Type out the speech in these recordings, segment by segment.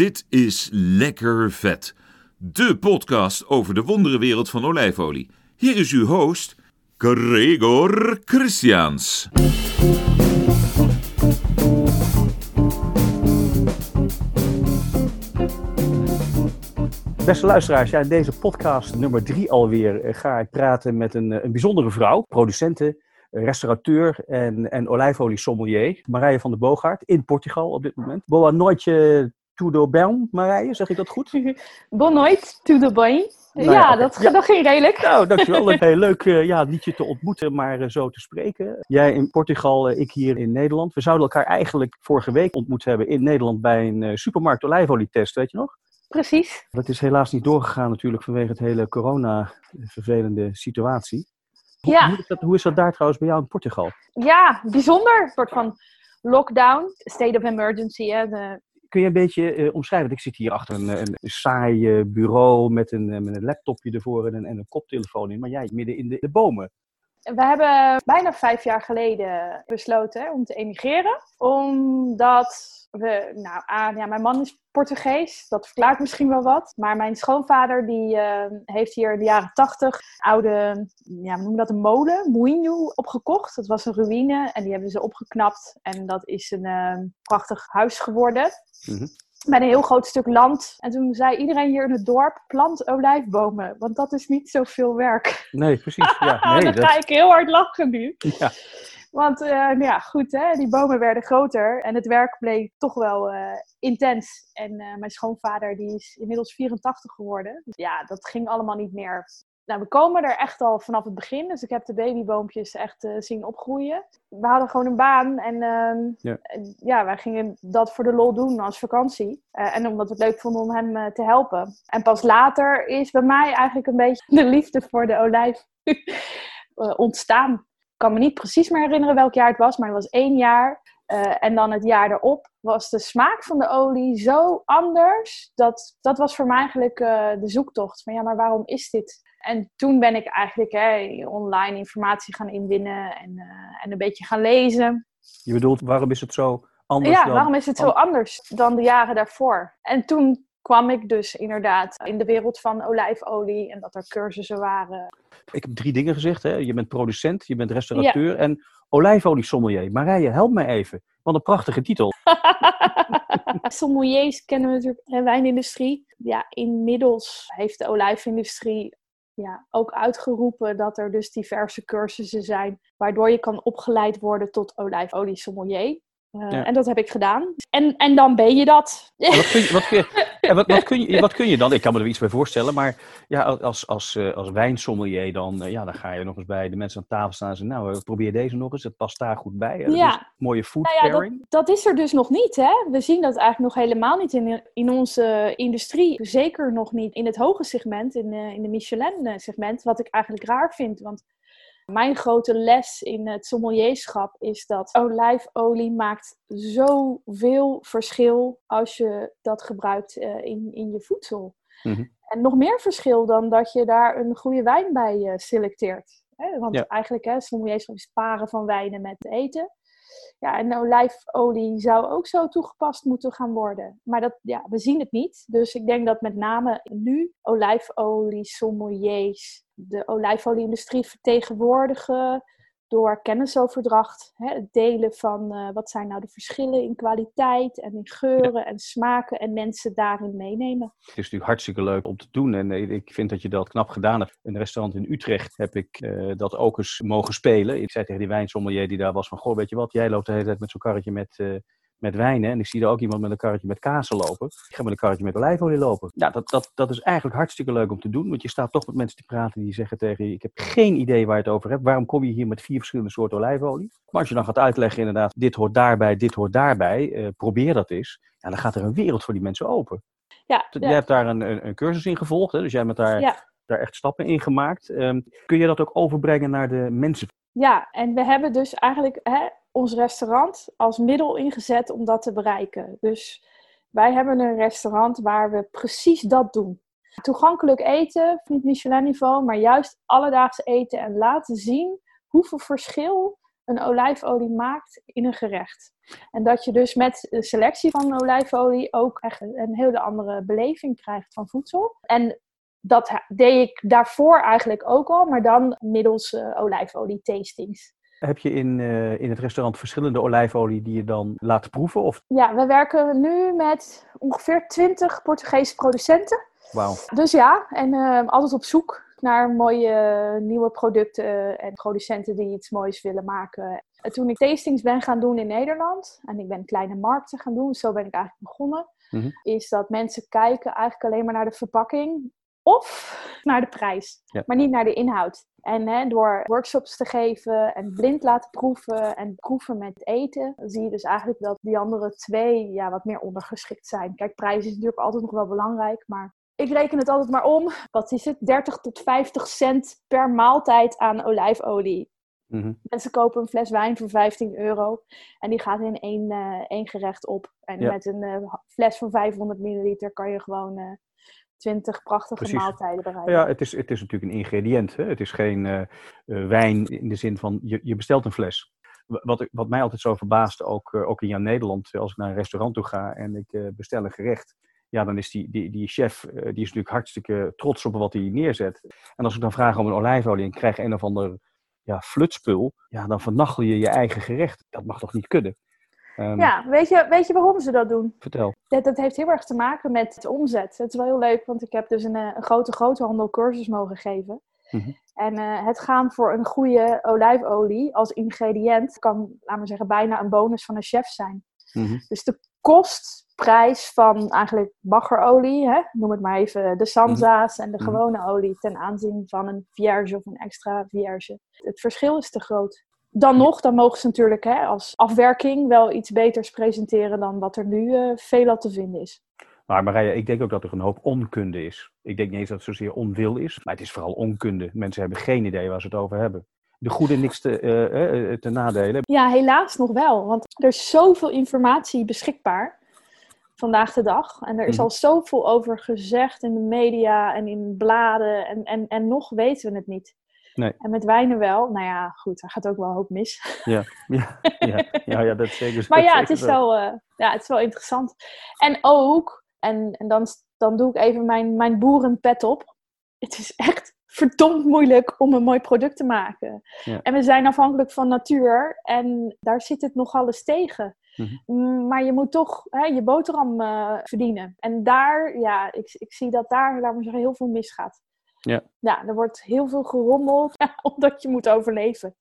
Dit is Lekker Vet, de podcast over de wonderenwereld van olijfolie. Hier is uw host, Gregor Christians. Beste luisteraars, ja, in deze podcast nummer drie alweer eh, ga ik praten met een, eh, een bijzondere vrouw, producente, eh, restaurateur en, en olijfolie sommelier, Marije van der Boogaard, in Portugal op dit moment. Boa noite, tudo bem, Marije, zeg ik dat goed? Bon nooit, tudo bem. Nou ja, dat, Ja. dat ging redelijk. Nou, dankjewel. Heel leuk eh, ja, niet je te ontmoeten, maar eh, zo te spreken. Jij in Portugal, eh, ik hier in Nederland. We zouden elkaar eigenlijk vorige week ontmoet hebben in Nederland bij een supermarkt olijfolietest, weet je nog? Precies. Dat is helaas niet doorgegaan natuurlijk vanwege het hele corona-vervelende situatie. Hoe, Ja. hoe, is dat, hoe is dat daar trouwens bij jou in Portugal? Ja, bijzonder. Een soort van lockdown, state of emergency. Hè. De, Kun je een beetje eh, omschrijven? Want Ik zit hier achter een, een saai eh, bureau met een, eh, met een laptopje ervoor en een, en een koptelefoon in. Maar jij midden in de bomen. We hebben bijna vijf jaar geleden besloten om te emigreren. Omdat we, nou, aan, ja, mijn man is Portugees, dat verklaart misschien wel wat. Maar mijn schoonvader die eh, heeft hier in de jaren tachtig oude, ja, we noemen dat een molen, Moinho, opgekocht. Dat was een ruïne en die hebben ze opgeknapt. En dat is een eh, prachtig huis geworden. Mhm. Met een heel groot stuk land. En toen zei iedereen hier in het dorp, plant olijfbomen. Want dat is niet zoveel werk. Nee, precies. Ja, nee, dan dat, ga ik heel hard lachen nu. ja. Want eh, nou ja, goed, hè, die bomen werden groter en het werk bleek toch wel eh, intens. En eh, mijn schoonvader die is inmiddels 84 geworden. Dus ja, dat ging allemaal niet meer. Nou, we komen er echt al vanaf het begin. Dus ik heb de babyboompjes echt eh, zien opgroeien. We hadden gewoon een baan en ehm, Ja. en ja, wij gingen dat voor de lol doen als vakantie. Eh, en omdat we het leuk vonden om hem eh, te helpen. En pas later is bij mij eigenlijk een beetje de liefde voor de olijf ontstaan. Ik kan me niet precies meer herinneren welk jaar het was, maar het was één jaar. En dan het jaar erop was de smaak van de olie zo anders. Dat, dat was voor mij eigenlijk de zoektocht. Van ja, maar waarom is dit? En toen ben ik eigenlijk hè, online informatie gaan inwinnen en, eh, en een beetje gaan lezen. Je bedoelt, waarom is het zo anders Ja, dan... waarom is het zo anders dan de jaren daarvoor? En toen kwam ik dus inderdaad in de wereld van olijfolie en dat er cursussen waren. Ik heb drie dingen gezegd. Hè? Je bent producent, je bent restaurateur en olijfolie sommelier. Marije, help mij even. Wat een prachtige titel. Sommeliers kennen we natuurlijk de wijnindustrie. Ja, inmiddels heeft de olijfindustrie ja, ook uitgeroepen dat er dus diverse cursussen zijn waardoor je kan opgeleid worden tot olijfolie sommelier. Eh, Ja. En dat heb ik gedaan. En, en dan ben je dat. Wat je, wat kun je, en wat, wat, kun je, wat kun je dan? Ik kan me er iets bij voorstellen, maar ja, als, als, eh, als wijnsommelier dan, eh, ja, dan ga je nog eens bij de mensen aan tafel staan en zeggen, nou, eh, probeer deze nog eens, het past daar goed bij. Dat Ja. mooie food Nou ja, dat, pairing. dat is er dus nog niet. Hè? We zien dat eigenlijk nog helemaal niet in, in onze industrie. Zeker nog niet in het hoge segment, in, in de Michelin-segment. Wat ik eigenlijk raar vind. Want mijn grote les in het sommelierschap is dat olijfolie maakt zoveel verschil als je dat gebruikt eh, in, in je voedsel. Mhm. En nog meer verschil dan dat je daar een goede wijn bij eh, selecteert. Hè? Want Ja. eigenlijk, hè, sommelierschap is paren van wijnen met eten. Ja, en olijfolie zou ook zo toegepast moeten gaan worden. Maar dat, ja, we zien het niet. Dus ik denk dat met name nu olijfolie, sommeliers, de olijfolie-industrie vertegenwoordigen door kennisoverdracht. Hè, het delen van eh, wat zijn nou de verschillen in kwaliteit en in geuren en smaken en mensen daarin meenemen. Het is natuurlijk hartstikke leuk om te doen en eh, ik vind dat je dat knap gedaan hebt. In een restaurant in Utrecht heb ik eh, dat ook eens mogen spelen. Ik zei tegen die wijnsommelier die daar was van, goh, weet je wat, jij loopt de hele tijd met zo'n karretje met, met wijn hè? en ik zie er ook iemand met een karretje met kazen lopen. Ik ga met een karretje met olijfolie lopen. Ja, dat, dat, dat is eigenlijk hartstikke leuk om te doen, want je staat toch met mensen te praten die zeggen tegen je, ik heb geen idee waar je het over hebt. Waarom kom je hier met vier verschillende soorten olijfolie? Maar als je dan gaat uitleggen inderdaad, dit hoort daarbij, dit hoort daarbij, eh, probeer dat eens. Ja, dan gaat er een wereld voor die mensen open. Ja, Jij hebt daar een, een, een cursus in gevolgd, hè? dus jij hebt daar, ja. daar echt stappen in gemaakt. Ehm, kun je dat ook overbrengen naar de mensen? Ja, en we hebben dus eigenlijk hè, ons restaurant als middel ingezet om dat te bereiken. Dus wij hebben een restaurant waar we precies dat doen. Toegankelijk eten, niet Michelin-niveau, maar juist alledaags eten en laten zien hoeveel verschil een olijfolie maakt in een gerecht. En dat je dus met de selectie van olijfolie ook echt een hele andere beleving krijgt van voedsel. En dat deed ik daarvoor eigenlijk ook al, maar dan middels uh, olijfolie tastings. Heb je in, uh, in het restaurant verschillende olijfolie die je dan laat proeven? Of? Ja, we werken nu met ongeveer 20 Portugese producenten. Wauw. Dus ja, en uh, altijd op zoek naar mooie nieuwe producten en producenten die iets moois willen maken. Toen ik tastings ben gaan doen in Nederland en ik ben kleine markten gaan doen, zo ben ik eigenlijk begonnen, mm -hmm. is dat mensen kijken eigenlijk alleen maar naar de verpakking of naar de prijs, ja. maar niet naar de inhoud. En hè, door workshops te geven en blind laten proeven en proeven met eten, zie je dus eigenlijk dat die andere twee ja, wat meer ondergeschikt zijn. Kijk, prijs is natuurlijk altijd nog wel belangrijk, maar ik reken het altijd maar om. Wat is het? 30 tot 50 cent per maaltijd aan olijfolie. Mm -hmm. Mensen kopen een fles wijn voor 15 euro en die gaat in één, uh, één gerecht op. En ja. met een uh, fles van 500 milliliter kan je gewoon uh, 20 prachtige Precies. maaltijden bereiden. Ja, het is, het is natuurlijk een ingrediënt. Hè? Het is geen uh, uh, wijn in de zin van je, je bestelt een fles. Wat, wat mij altijd zo verbaast, ook, uh, ook in Nederland, als ik naar een restaurant toe ga en ik bestel een gerecht. Ja, dan is die, die, die chef, die is natuurlijk hartstikke trots op wat hij neerzet. En als ik dan vraag om een olijfolie en krijg een of ander ja, flutspul, ja, dan vernachel je je eigen gerecht. Dat mag toch niet kunnen? Um, ja, weet je, weet je waarom ze dat doen? Vertel. Dat, dat heeft heel erg te maken met de omzet. Het is wel heel leuk, want ik heb dus een, een grote groothandel cursus mogen geven. Mm -hmm. En uh, het gaan voor een goede olijfolie als ingrediënt kan, laten we zeggen, bijna een bonus van een chef zijn. Mm -hmm. Dus de kostprijs van eigenlijk baggerolie, hè, noem het maar even de Sansa's mm -hmm. en de gewone olie ten aanzien van een vierge of een extra vierge. Het verschil is te groot. Dan nog, dan mogen ze natuurlijk hè, als afwerking wel iets beters presenteren dan wat er nu uh, veelal te vinden is. Maar Marije, ik denk ook dat er een hoop onkunde is. Ik denk niet eens dat het zozeer onwil is, maar het is vooral onkunde. Mensen hebben geen idee waar ze het over hebben. De goede niks te, uh, uh, te nadelen. Ja, helaas nog wel. Want er is zoveel informatie beschikbaar vandaag de dag. En er is mm. al zoveel over gezegd in de media en in bladen. En, en, en nog weten we het niet. Nee. En met wijnen wel. Nou ja, goed, daar gaat ook wel een hoop mis. Ja, ja, ja, ja, ja dat zeker. maar ja, het is wel, uh, ja, het is wel interessant. En ook, en, en dan, dan doe ik even mijn, mijn boerenpet op. Het is echt verdomd moeilijk om een mooi product te maken. Ja. En we zijn afhankelijk van natuur en daar zit het nogal eens tegen. Mm-hmm. Maar je moet toch hè, je boterham uh, verdienen. En daar, ja, ik, ik zie dat daar, laat maar zeggen, heel veel misgaat. Ja. ja, er wordt heel veel gerommeld, omdat je moet overleven.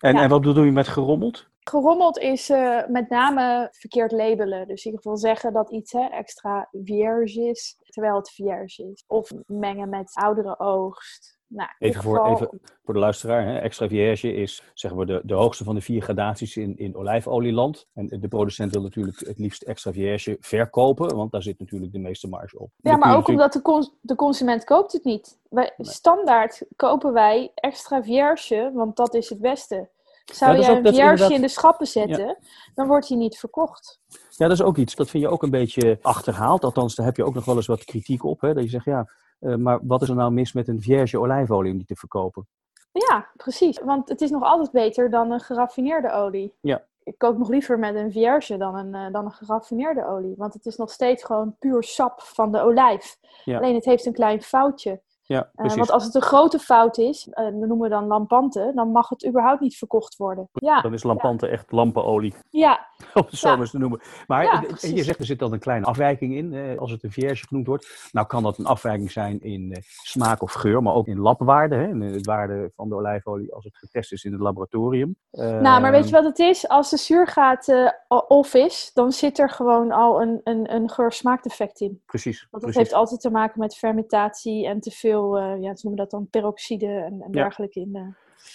En, Ja. en wat bedoel je met gerommeld? Gerommeld is eh, met name verkeerd labelen. Dus in ieder geval zeggen dat iets hè, extra vierge is, terwijl het vierge is. Of mengen met oudere oogst. Nou, Even voor, geval- even voor de luisteraar, hè? extra vierge is zeg maar de, de hoogste van de vier gradaties in, in olijfolieland. En de producent wil natuurlijk het liefst extra vierge verkopen, want daar zit natuurlijk de meeste marge op. Ja, maar ook omdat de, cons- de consument koopt het niet. Wij, Nee. Standaard kopen wij extra vierge, want dat is het beste. Zou Ja, ook- een vierge inderdaad- in de schappen zetten, dan wordt hij niet verkocht. Ja, dat is ook iets. Dat vind je ook een beetje achterhaald. Althans, daar heb je ook nog wel eens wat kritiek op. Hè? Dat je zegt, ja, eh, maar wat is er nou mis met een vierge olijfolie om die te verkopen? Ja, precies. Want het is nog altijd beter dan een geraffineerde olie. Ja. Ik kook nog liever met een vierge dan een, eh, dan een geraffineerde olie. Want het is nog steeds gewoon puur sap van de olijf. Ja. Alleen het heeft een klein foutje. Ja, Eh, precies. want als het een grote fout is, eh, dat noemen we dan lampante, dan mag het überhaupt niet verkocht worden. Ja, Dan is lampante echt lampenolie, ja, om het zo maar eens te noemen. Maar eh, je zegt, er zit dan een kleine afwijking in, eh, als het een vierge genoemd wordt. Nou kan dat een afwijking zijn in eh, smaak of geur, maar ook in labwaarde. Hè? In het waarde van de olijfolie als het getest is in het laboratorium. nou, maar weet je Ehm, wat het is? Als de zuurgaat eh, off is, dan zit er gewoon al een, een, een geur-smaakdefect in. Precies. Want dat precies. heeft altijd te maken met fermentatie en te veel, eh, ja, ze noemen dat dan peroxide en, en Ja. dergelijke in de...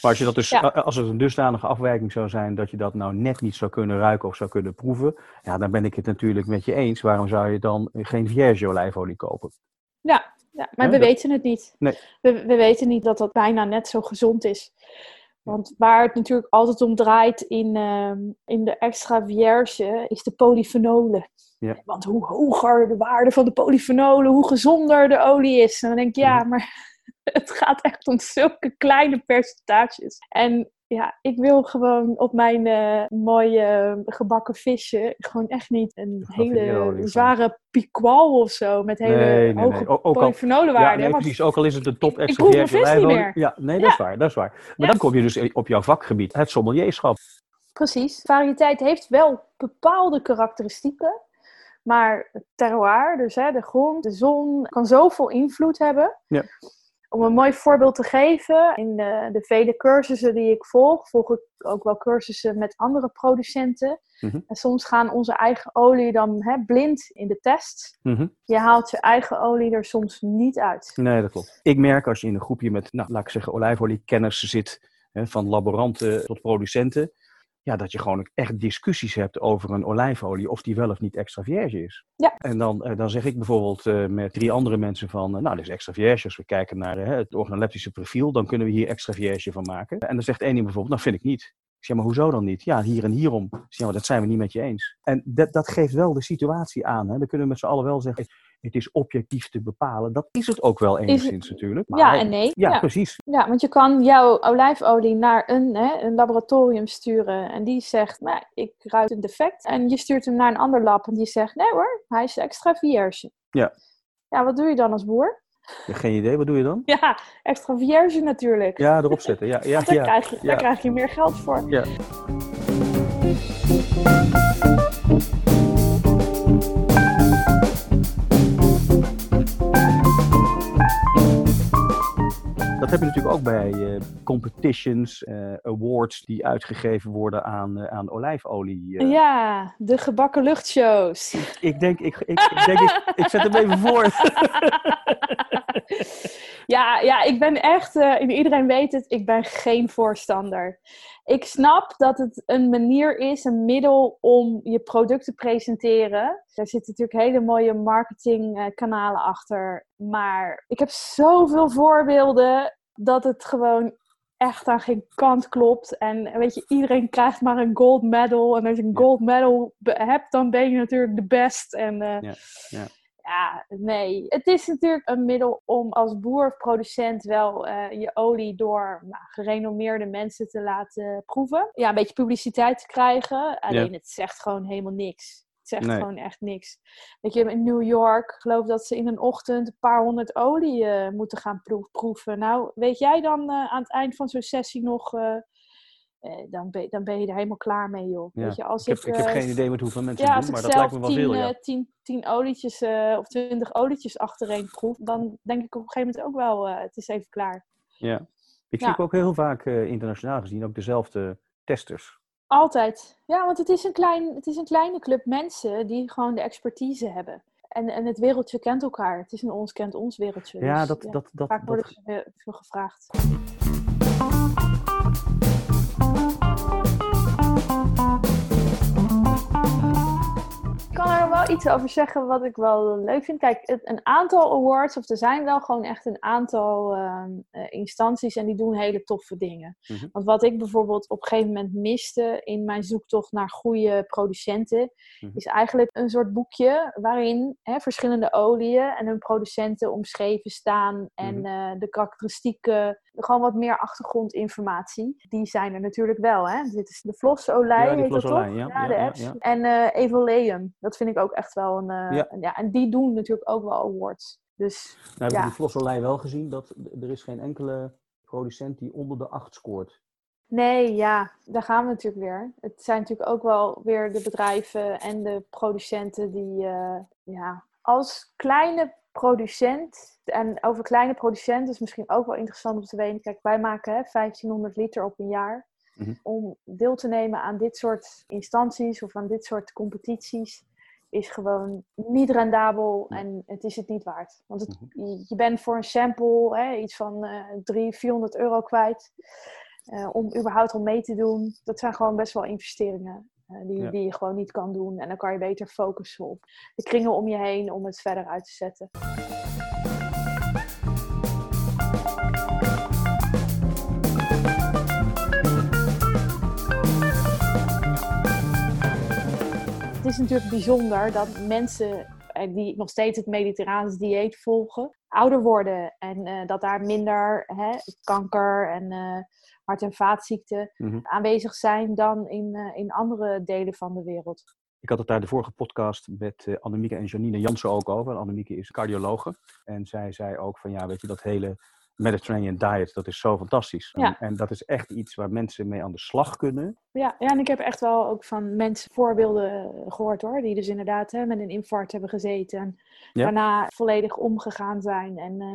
Maar als, je dat dus, Ja. a- als het een dusdanige afwijking zou zijn dat je dat nou net niet zou kunnen ruiken of zou kunnen proeven, ja, dan ben ik het natuurlijk met je eens. Waarom zou je dan geen vierge olijfolie kopen? Ja, ja maar we dat- weten het niet. Nee. We, we weten niet dat dat bijna net zo gezond is. Want waar het natuurlijk altijd om draait in, ehm, in de extra vierge is de polyfenolen. Ja. Want hoe hoger de waarde van de polyfenolen, hoe gezonder de olie is. En dan denk ik, ja, Mhm. maar het gaat echt om zulke kleine percentages. En ja, ik wil gewoon op mijn uh, mooie gebakken visje gewoon echt niet een hele zware piqual of zo met hele nee, nee, hoge nee. polyfenolenwaarden. Ja, precies. Ook al is het een top extra Ik proef vis niet meer. Ja, nee, dat is waar. Dat is waar. Maar dan kom je dus op jouw vakgebied, het sommelierschap. Precies. Variëteit heeft wel bepaalde karakteristieken. Maar het terroir, dus hè, de grond, de zon, kan zoveel invloed hebben. Ja. Om een mooi voorbeeld te geven, in de, de, vele cursussen die ik volg, volg ik ook wel cursussen met andere producenten. Mhm. En soms gaan onze eigen olie dan hè, blind in de test. Mhm. Je haalt je eigen olie er soms niet uit. Nee, dat klopt. Ik merk als je in een groepje met, nou, laat ik zeggen, olijfoliekenners zit, hè, van laboranten tot producenten, ja, dat je gewoon echt discussies hebt over een olijfolie, of die wel of niet extra vierge is. Ja. En dan, eh, dan zeg ik bijvoorbeeld uh, met drie andere mensen van, uh, nou, dit is extra vierge. Als we kijken naar het organoleptische profiel, dan kunnen we hier extra vierge van maken. En dan zegt één iemand bijvoorbeeld, nou, vind ik niet. Ik zeg, maar hoezo dan niet? Ja, hier en hierom. Ik zeg, maar dat zijn we niet met je eens. En dat, dat geeft wel de situatie aan. Hè. Dan kunnen we met z'n allen wel zeggen, het is objectief te bepalen. Dat is het ook wel enigszins natuurlijk. Maar, ja en nee. Ja, precies. Ja, want je kan jouw olijfolie naar een, hè, een laboratorium sturen en die zegt, nou, ik ruik een defect. En je stuurt hem naar een ander lab en die zegt, nee hoor, hij is extra vierge. Ja. Ja, wat doe je dan als boer? Ja, geen idee, wat doe je dan? Ja, extra vierge natuurlijk. Ja, erop zetten. Ja, ja, daar, ja, krijg je, daar krijg je meer geld voor. Ja. Dat heb je natuurlijk ook bij uh, competitions, uh, awards die uitgegeven worden aan, uh, aan olijfolie. Ja, de gebakken luchtshows. Ik, ik denk, ik, ik, ik, denk ik, ik zet hem even voor. ja, ja, ik ben echt, iedereen weet het, ik ben geen voorstander. Ik snap dat het een manier is, een middel om je product te presenteren. Daar zitten natuurlijk hele mooie marketingkanalen achter. Maar ik heb zoveel voorbeelden dat het gewoon echt aan geen kant klopt. En weet je, iedereen krijgt maar een gold medal. En als je een gold medal hebt, dan ben je natuurlijk de best. En uh, ja, ja. Ja, nee. Het is natuurlijk een middel om als boer of producent wel uh, je olie door nou, gerenommeerde mensen te laten proeven. Ja, een beetje publiciteit te krijgen. Alleen Ja. het zegt gewoon helemaal niks. Het zegt Nee. gewoon echt niks. Weet je, in New York geloof dat ze in een ochtend een paar honderd olie eh, moeten gaan proeven. Nou, weet jij dan eh, aan het eind van zo'n sessie nog... eh, eh, dan, ben, dan ben je er helemaal klaar mee, joh. Ja. Weet je, als Ik heb, ik heb eh, geen idee met hoeveel mensen ja, doen, maar dat lijkt me wel tien, veel, ja. eh, tien, tien olietjes eh, of twintig olietjes achtereen proef, dan denk ik op een gegeven moment ook wel, eh, het is even klaar. ja. Ik zie ook heel vaak eh, internationaal gezien ook dezelfde testers. Altijd. Ja, want het is, een klein, het is een kleine club mensen die gewoon de expertise hebben. En, en het wereldje kent elkaar. Het is een ons kent ons wereldje. Ja, Dus, dat, dat, dat, Vaak worden dat, ze veel- veel gevraagd. Iets over zeggen wat ik wel leuk vind. Kijk, het- een aantal awards, of er zijn wel gewoon echt een aantal ehm, eh, instanties en die doen hele toffe dingen. Mhm. Want wat ik bijvoorbeeld op een gegeven moment miste in mijn zoektocht naar goede producenten, Mhm. is eigenlijk een soort boekje waarin hè, verschillende oliën en hun producenten omschreven staan en Mhm. eh, de karakteristieken, gewoon wat meer achtergrondinformatie. Die zijn er natuurlijk wel. Hè? Dit is de vlosolij, Ja, heet dat toch? ja, Ja, ja, de ja, apps. ja. En eh Evoleum, dat vind ik ook echt wel een... eh, Ja. een- ja. En die doen natuurlijk ook wel awards. Dus Nou heb ik Ja. die vlossolij wel gezien, dat er is geen enkele producent die onder de 8 scoort. Nee, ja, daar gaan we natuurlijk weer. Het zijn natuurlijk ook wel weer de bedrijven en de producenten die, eh, ja, als kleine producent, en over kleine producenten is misschien ook wel interessant om te weten. Kijk, wij maken hè, 1500 liter op een jaar. Mhm. Om deel te nemen aan dit soort instanties of aan dit soort competities is gewoon niet rendabel en het is het niet waard. Want het, je- je bent voor een sample hè, iets van eh 300, 400 euro kwijt. eh, om überhaupt al mee te doen. Dat zijn gewoon best wel investeringen eh, die, Ja. die je gewoon niet kan doen. En dan kan je beter focussen op de kringen om je heen om het verder uit te zetten. Natuurlijk bijzonder dat mensen eh, die nog steeds het mediterraans dieet volgen, ouder worden. En dat daar minder hè, kanker en hart- en vaatziekten Mhm. aanwezig zijn dan in, in andere delen van de wereld. Ik had het daar de vorige podcast met Annemieke en Janine Jansen ook over. Annemieke is cardiologe. En zij zei ook van ja, weet je, dat hele Mediterranean diet, dat is zo fantastisch. Ja. En, en, dat is echt iets waar mensen mee aan de slag kunnen. Ja, ja, en ik heb echt wel ook van mensen voorbeelden gehoord hoor. Die dus inderdaad hè, met een infarct hebben gezeten. En Ja. daarna volledig omgegaan zijn. En, eh,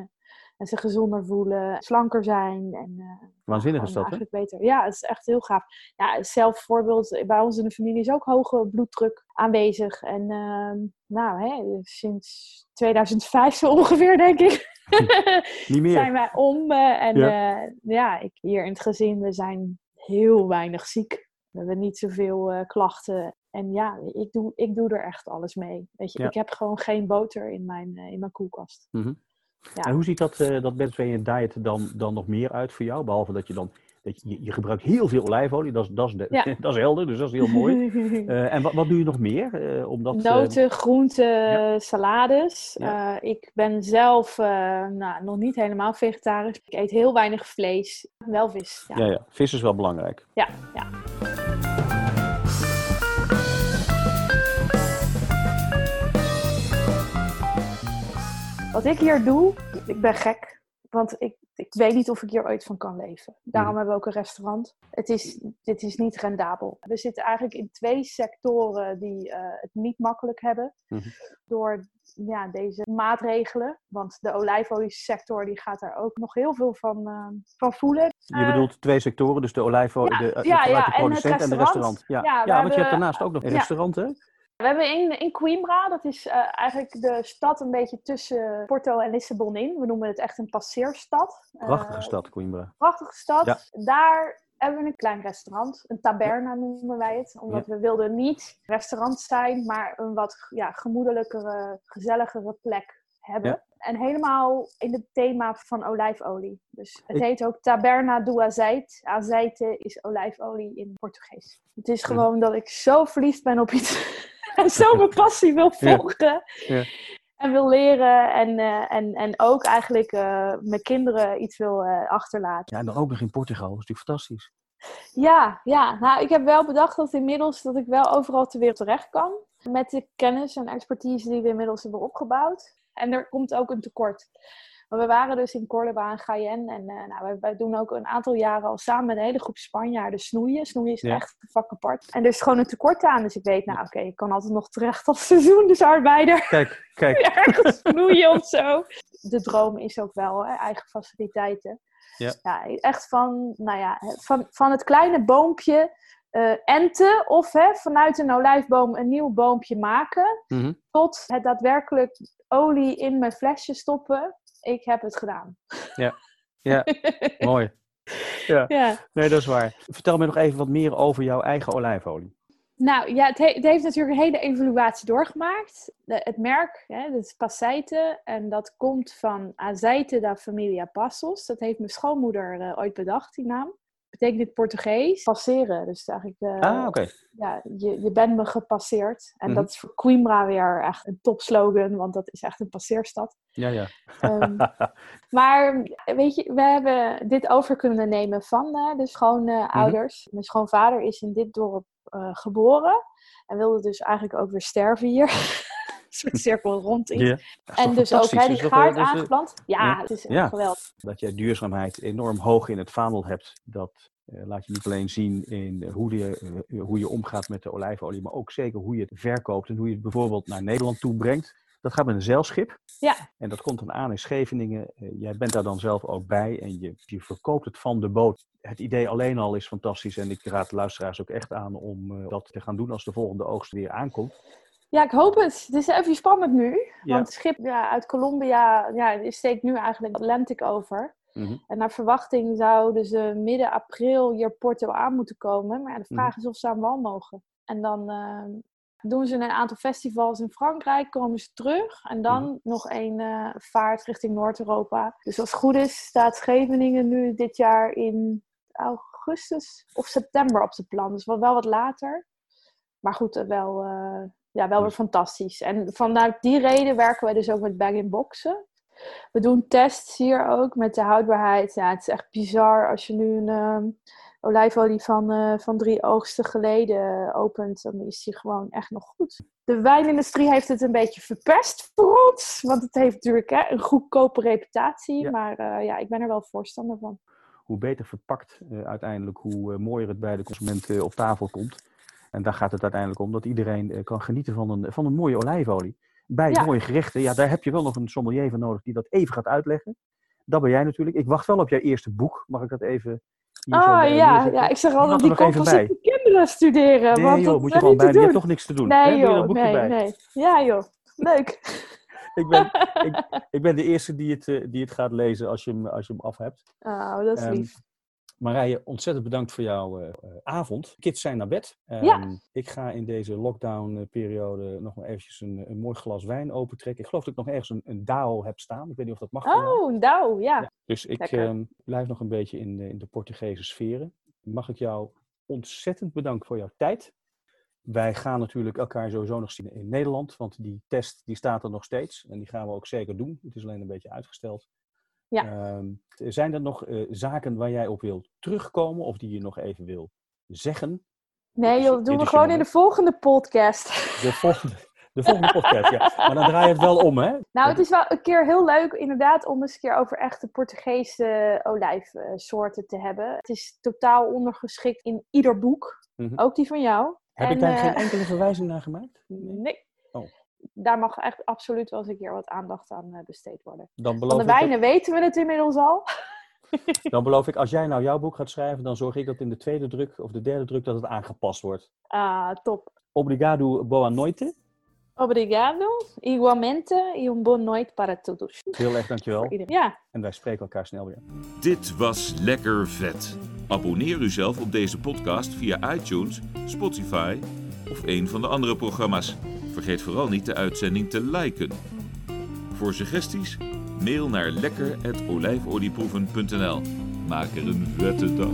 en zich gezonder voelen, slanker zijn. En, eh, Waanzinnig is dat, hè? eigenlijk beter. Ja, het is echt heel gaaf. Ja, zelf voorbeeld, bij ons in de familie is ook hoge bloeddruk aanwezig. En ehm, nou, hè, sinds 2005 zo ongeveer, denk ik. Niet meer. zijn wij om. eh, en Ja. ja. ik, hier in het gezin, we zijn heel weinig ziek. We hebben niet zoveel eh, klachten. En ja, ik doe, ik doe er echt alles mee. Weet je, Ja. ik heb gewoon geen boter in mijn, eh, in mijn koelkast. Mhm. Ja. En hoe ziet dat, eh dat Mediterranean diet dan, dan nog meer uit voor jou? Behalve dat je dan, dat je, je gebruikt heel veel olijfolie, dat is, dat is, de- Ja. dat is helder, dus dat is heel mooi. Eh, en wat, wat doe je nog meer? eh omdat, Noten, groenten, ja. salades. Ik ben zelf nou, nog niet helemaal vegetarisch. Ik eet heel weinig vlees. Wel vis. Ja. ja, ja, vis is wel belangrijk. Ja, ja. Wat ik hier doe, ik ben gek. Want ik, ik weet niet of ik hier ooit van kan leven. Daarom Mhm. hebben we ook een restaurant. Het is, dit is niet rendabel. We zitten eigenlijk in twee sectoren die eh, het niet makkelijk hebben. Mhm. Door ja, deze maatregelen. Want de olijfoliesector die gaat daar ook nog heel veel van, eh, van voelen. Je Eh, bedoelt twee sectoren, dus de olijfolie, ja, de, ja, ja, de en het en, de restaurant. Ja, Ja, want je hebt daarnaast ook nog een restaurant, hè? We hebben in, in Coimbra, dat is eh, eigenlijk de stad een beetje tussen Porto en Lissabon in. We noemen het echt een passeerstad. Prachtige Eh, stad, Coimbra. prachtige stad. Ja. Daar hebben we een klein restaurant. Een taberna noemen wij het. Omdat we wilden niet restaurant zijn, maar een wat ja, gemoedelijkere, gezelligere plek hebben. Ja. En helemaal in het thema van olijfolie. Dus het Ik- heet ook Taberna do Azeite. Azeite is olijfolie in Portugees. Het is gewoon dat ik zo verliefd ben op iets. en zo mijn passie wil volgen. Ja. En wil leren. En, eh, en, en ook eigenlijk eh, mijn kinderen iets wil eh, achterlaten. Ja, en dan ook nog in Portugal. Dat is natuurlijk fantastisch. Ja, ja, nou ik heb wel bedacht dat inmiddels dat ik wel overal ter wereld terecht kan. Met de kennis en expertise die we inmiddels hebben opgebouwd. En er komt ook een tekort. Maar we waren dus in Córdoba en Jaén. En eh, nou, wij, wij doen ook een aantal jaren al samen met een hele groep Spanjaarden snoeien. Snoeien is Ja. echt een vak apart. En er is gewoon een tekort aan. Dus ik weet, nou oké, ik kan altijd nog terecht als seizoensarbeider. Kijk, kijk. ergens snoeien of zo. De droom is ook wel hè, eigen faciliteiten. Ja. echt van, nou ja, van, van het kleine boompje eh, enten of hè, vanuit een olijfboom een nieuw boompje maken. Mhm. Tot het daadwerkelijk olie in mijn flesje stoppen. Ik heb het gedaan. Ja, mooi. Ja, Ja. nee, dat is waar. Vertel me nog even wat meer over jouw eigen olijfolie. Nou ja, het, he- het heeft natuurlijk een hele evaluatie doorgemaakt. De- het merk, hè, dat is Passeite. En dat komt van Azeite da Familia Passos. Dat heeft mijn schoonmoeder eh, ooit bedacht, die naam. Betekent in het Portugees passeren. Dus eigenlijk, eh, Ah, oké. ja, je, je bent me gepasseerd. En Mhm. dat is voor Coimbra weer echt een topslogan, want dat is echt een passeerstad. Ja, ja. Ehm, maar weet je, we hebben dit over kunnen nemen van eh, de schoonouders. Mijn schoonvader is in dit dorp eh, geboren en wilde dus eigenlijk ook weer sterven hier. een soort cirkel rond is En dus ook hè, die gaard is, eh, aangeplant. Ja, ja. het is Ja. geweldig. dat jij duurzaamheid enorm hoog in het vaandel hebt. Dat eh, laat je niet alleen zien in eh, hoe, je, hoe je omgaat met de olijfolie, maar ook zeker hoe je het verkoopt en hoe je het bijvoorbeeld naar Nederland toe brengt. Dat gaat met een zeilschip. Ja. En dat komt dan aan in Scheveningen. Eh, jij bent daar dan zelf ook bij en je, je verkoopt het van de boot. Het idee alleen al is fantastisch en ik raad de luisteraars ook echt aan om dat te gaan doen als de volgende oogst weer aankomt. Ja, ik hoop het. Het is even spannend nu. Ja. Want het schip ja, uit Colombia ja, steekt nu eigenlijk Atlantic over. Mhm. En naar verwachting zouden ze midden april hier Porto aan moeten komen. Maar ja, de vraag is of ze aan wal mogen. En dan eh, doen ze een aantal festivals in Frankrijk, komen ze terug. En dan nog een eh, vaart richting Noord-Europa. Dus als het goed is, staat Scheveningen nu dit jaar in augustus of september op zijn plan. Dus wel, wel wat later. Maar goed, eh, wel, eh, ja, wel weer fantastisch. En vanuit die reden werken wij dus ook met bag-in-boxen. We doen tests hier ook met de houdbaarheid. Ja, het is echt bizar als je nu een ehm, olijfolie van, eh, van drie oogsten geleden opent. Dan is die gewoon echt nog goed. De wijnindustrie heeft het een beetje verpest voor ons. Want het heeft natuurlijk hè, een goedkope reputatie. Ja. Maar eh, ja, ik ben er wel voorstander van. Hoe beter verpakt eh, uiteindelijk, hoe eh, mooier het bij de consument eh, op tafel komt. En daar gaat het uiteindelijk om dat iedereen eh, kan genieten van een, van een mooie olijfolie. Bij Ja. mooie gerechten, ja, daar heb je wel nog een sommelier voor nodig die dat even gaat uitleggen. Dat ben jij natuurlijk. Ik wacht wel op jouw eerste boek. Mag ik dat even Ah bij ja, ja, ik zeg Die altijd, die nog komt als de kinderen studeren. Nee want joh, dat moet je gewoon bij. Die hebt toch niks te doen. Nee je joh, een boekje nee, bij. nee. Ja joh, leuk. Ik, ben, ik, ik ben de eerste die het, eh, die het gaat lezen als je hem, als je hem af hebt. Oh, dat is Ehm, lief. Marije, ontzettend bedankt voor jouw eh, eh, avond. Kids zijn naar bed. Ehm, Ja. Ik ga in deze lockdown-periode nog maar eventjes een, een mooi glas wijn opentrekken. Ik geloof dat ik nog ergens een, een DAO heb staan. Ik weet niet of dat mag. Oh, nou, ja. Ja, Dus ik ehm, blijf nog een beetje in de, in de Portugese sferen. Mag ik jou ontzettend bedanken voor jouw tijd. Wij gaan natuurlijk elkaar sowieso nog zien in Nederland, want die test die staat er nog steeds. En die gaan we ook zeker doen. Het is alleen een beetje uitgesteld. Ja. Ehm, zijn er nog eh, zaken waar jij op wilt terugkomen of die je nog even wil zeggen? Nee joh, dit doen we gewoon in de volgende podcast. De volgende, de volgende podcast, ja. Maar dan draai je het wel om, hè? Nou, het is wel een keer heel leuk inderdaad om eens een keer over echte Portugese olijfsoorten te hebben. Het is totaal ondergeschikt in ieder boek, Mhm. ook die van jou. Heb En, ik daar eh, geen enkele verwijzing naar gemaakt? Nee. Daar mag echt absoluut wel eens een keer wat aandacht aan eh, besteed worden. Dan Van de ik dat- wijnen weten we het inmiddels al. dan beloof ik, als jij nou jouw boek gaat schrijven, dan zorg ik dat in de tweede druk of de derde druk dat het aangepast wordt. Ah, top. Obrigado, boa noite. Obrigado. Igualmente. E um boa noite para todos. Heel erg dankjewel. Ja. En wij spreken elkaar snel weer. Dit was Lekker Vet. Abonneer u zelf op deze podcast via iTunes, Spotify of een van de andere programma's. Vergeet vooral niet de uitzending te liken. Voor suggesties, mail naar lekker.olijfolieproeven.nl. Maak er een vette dag.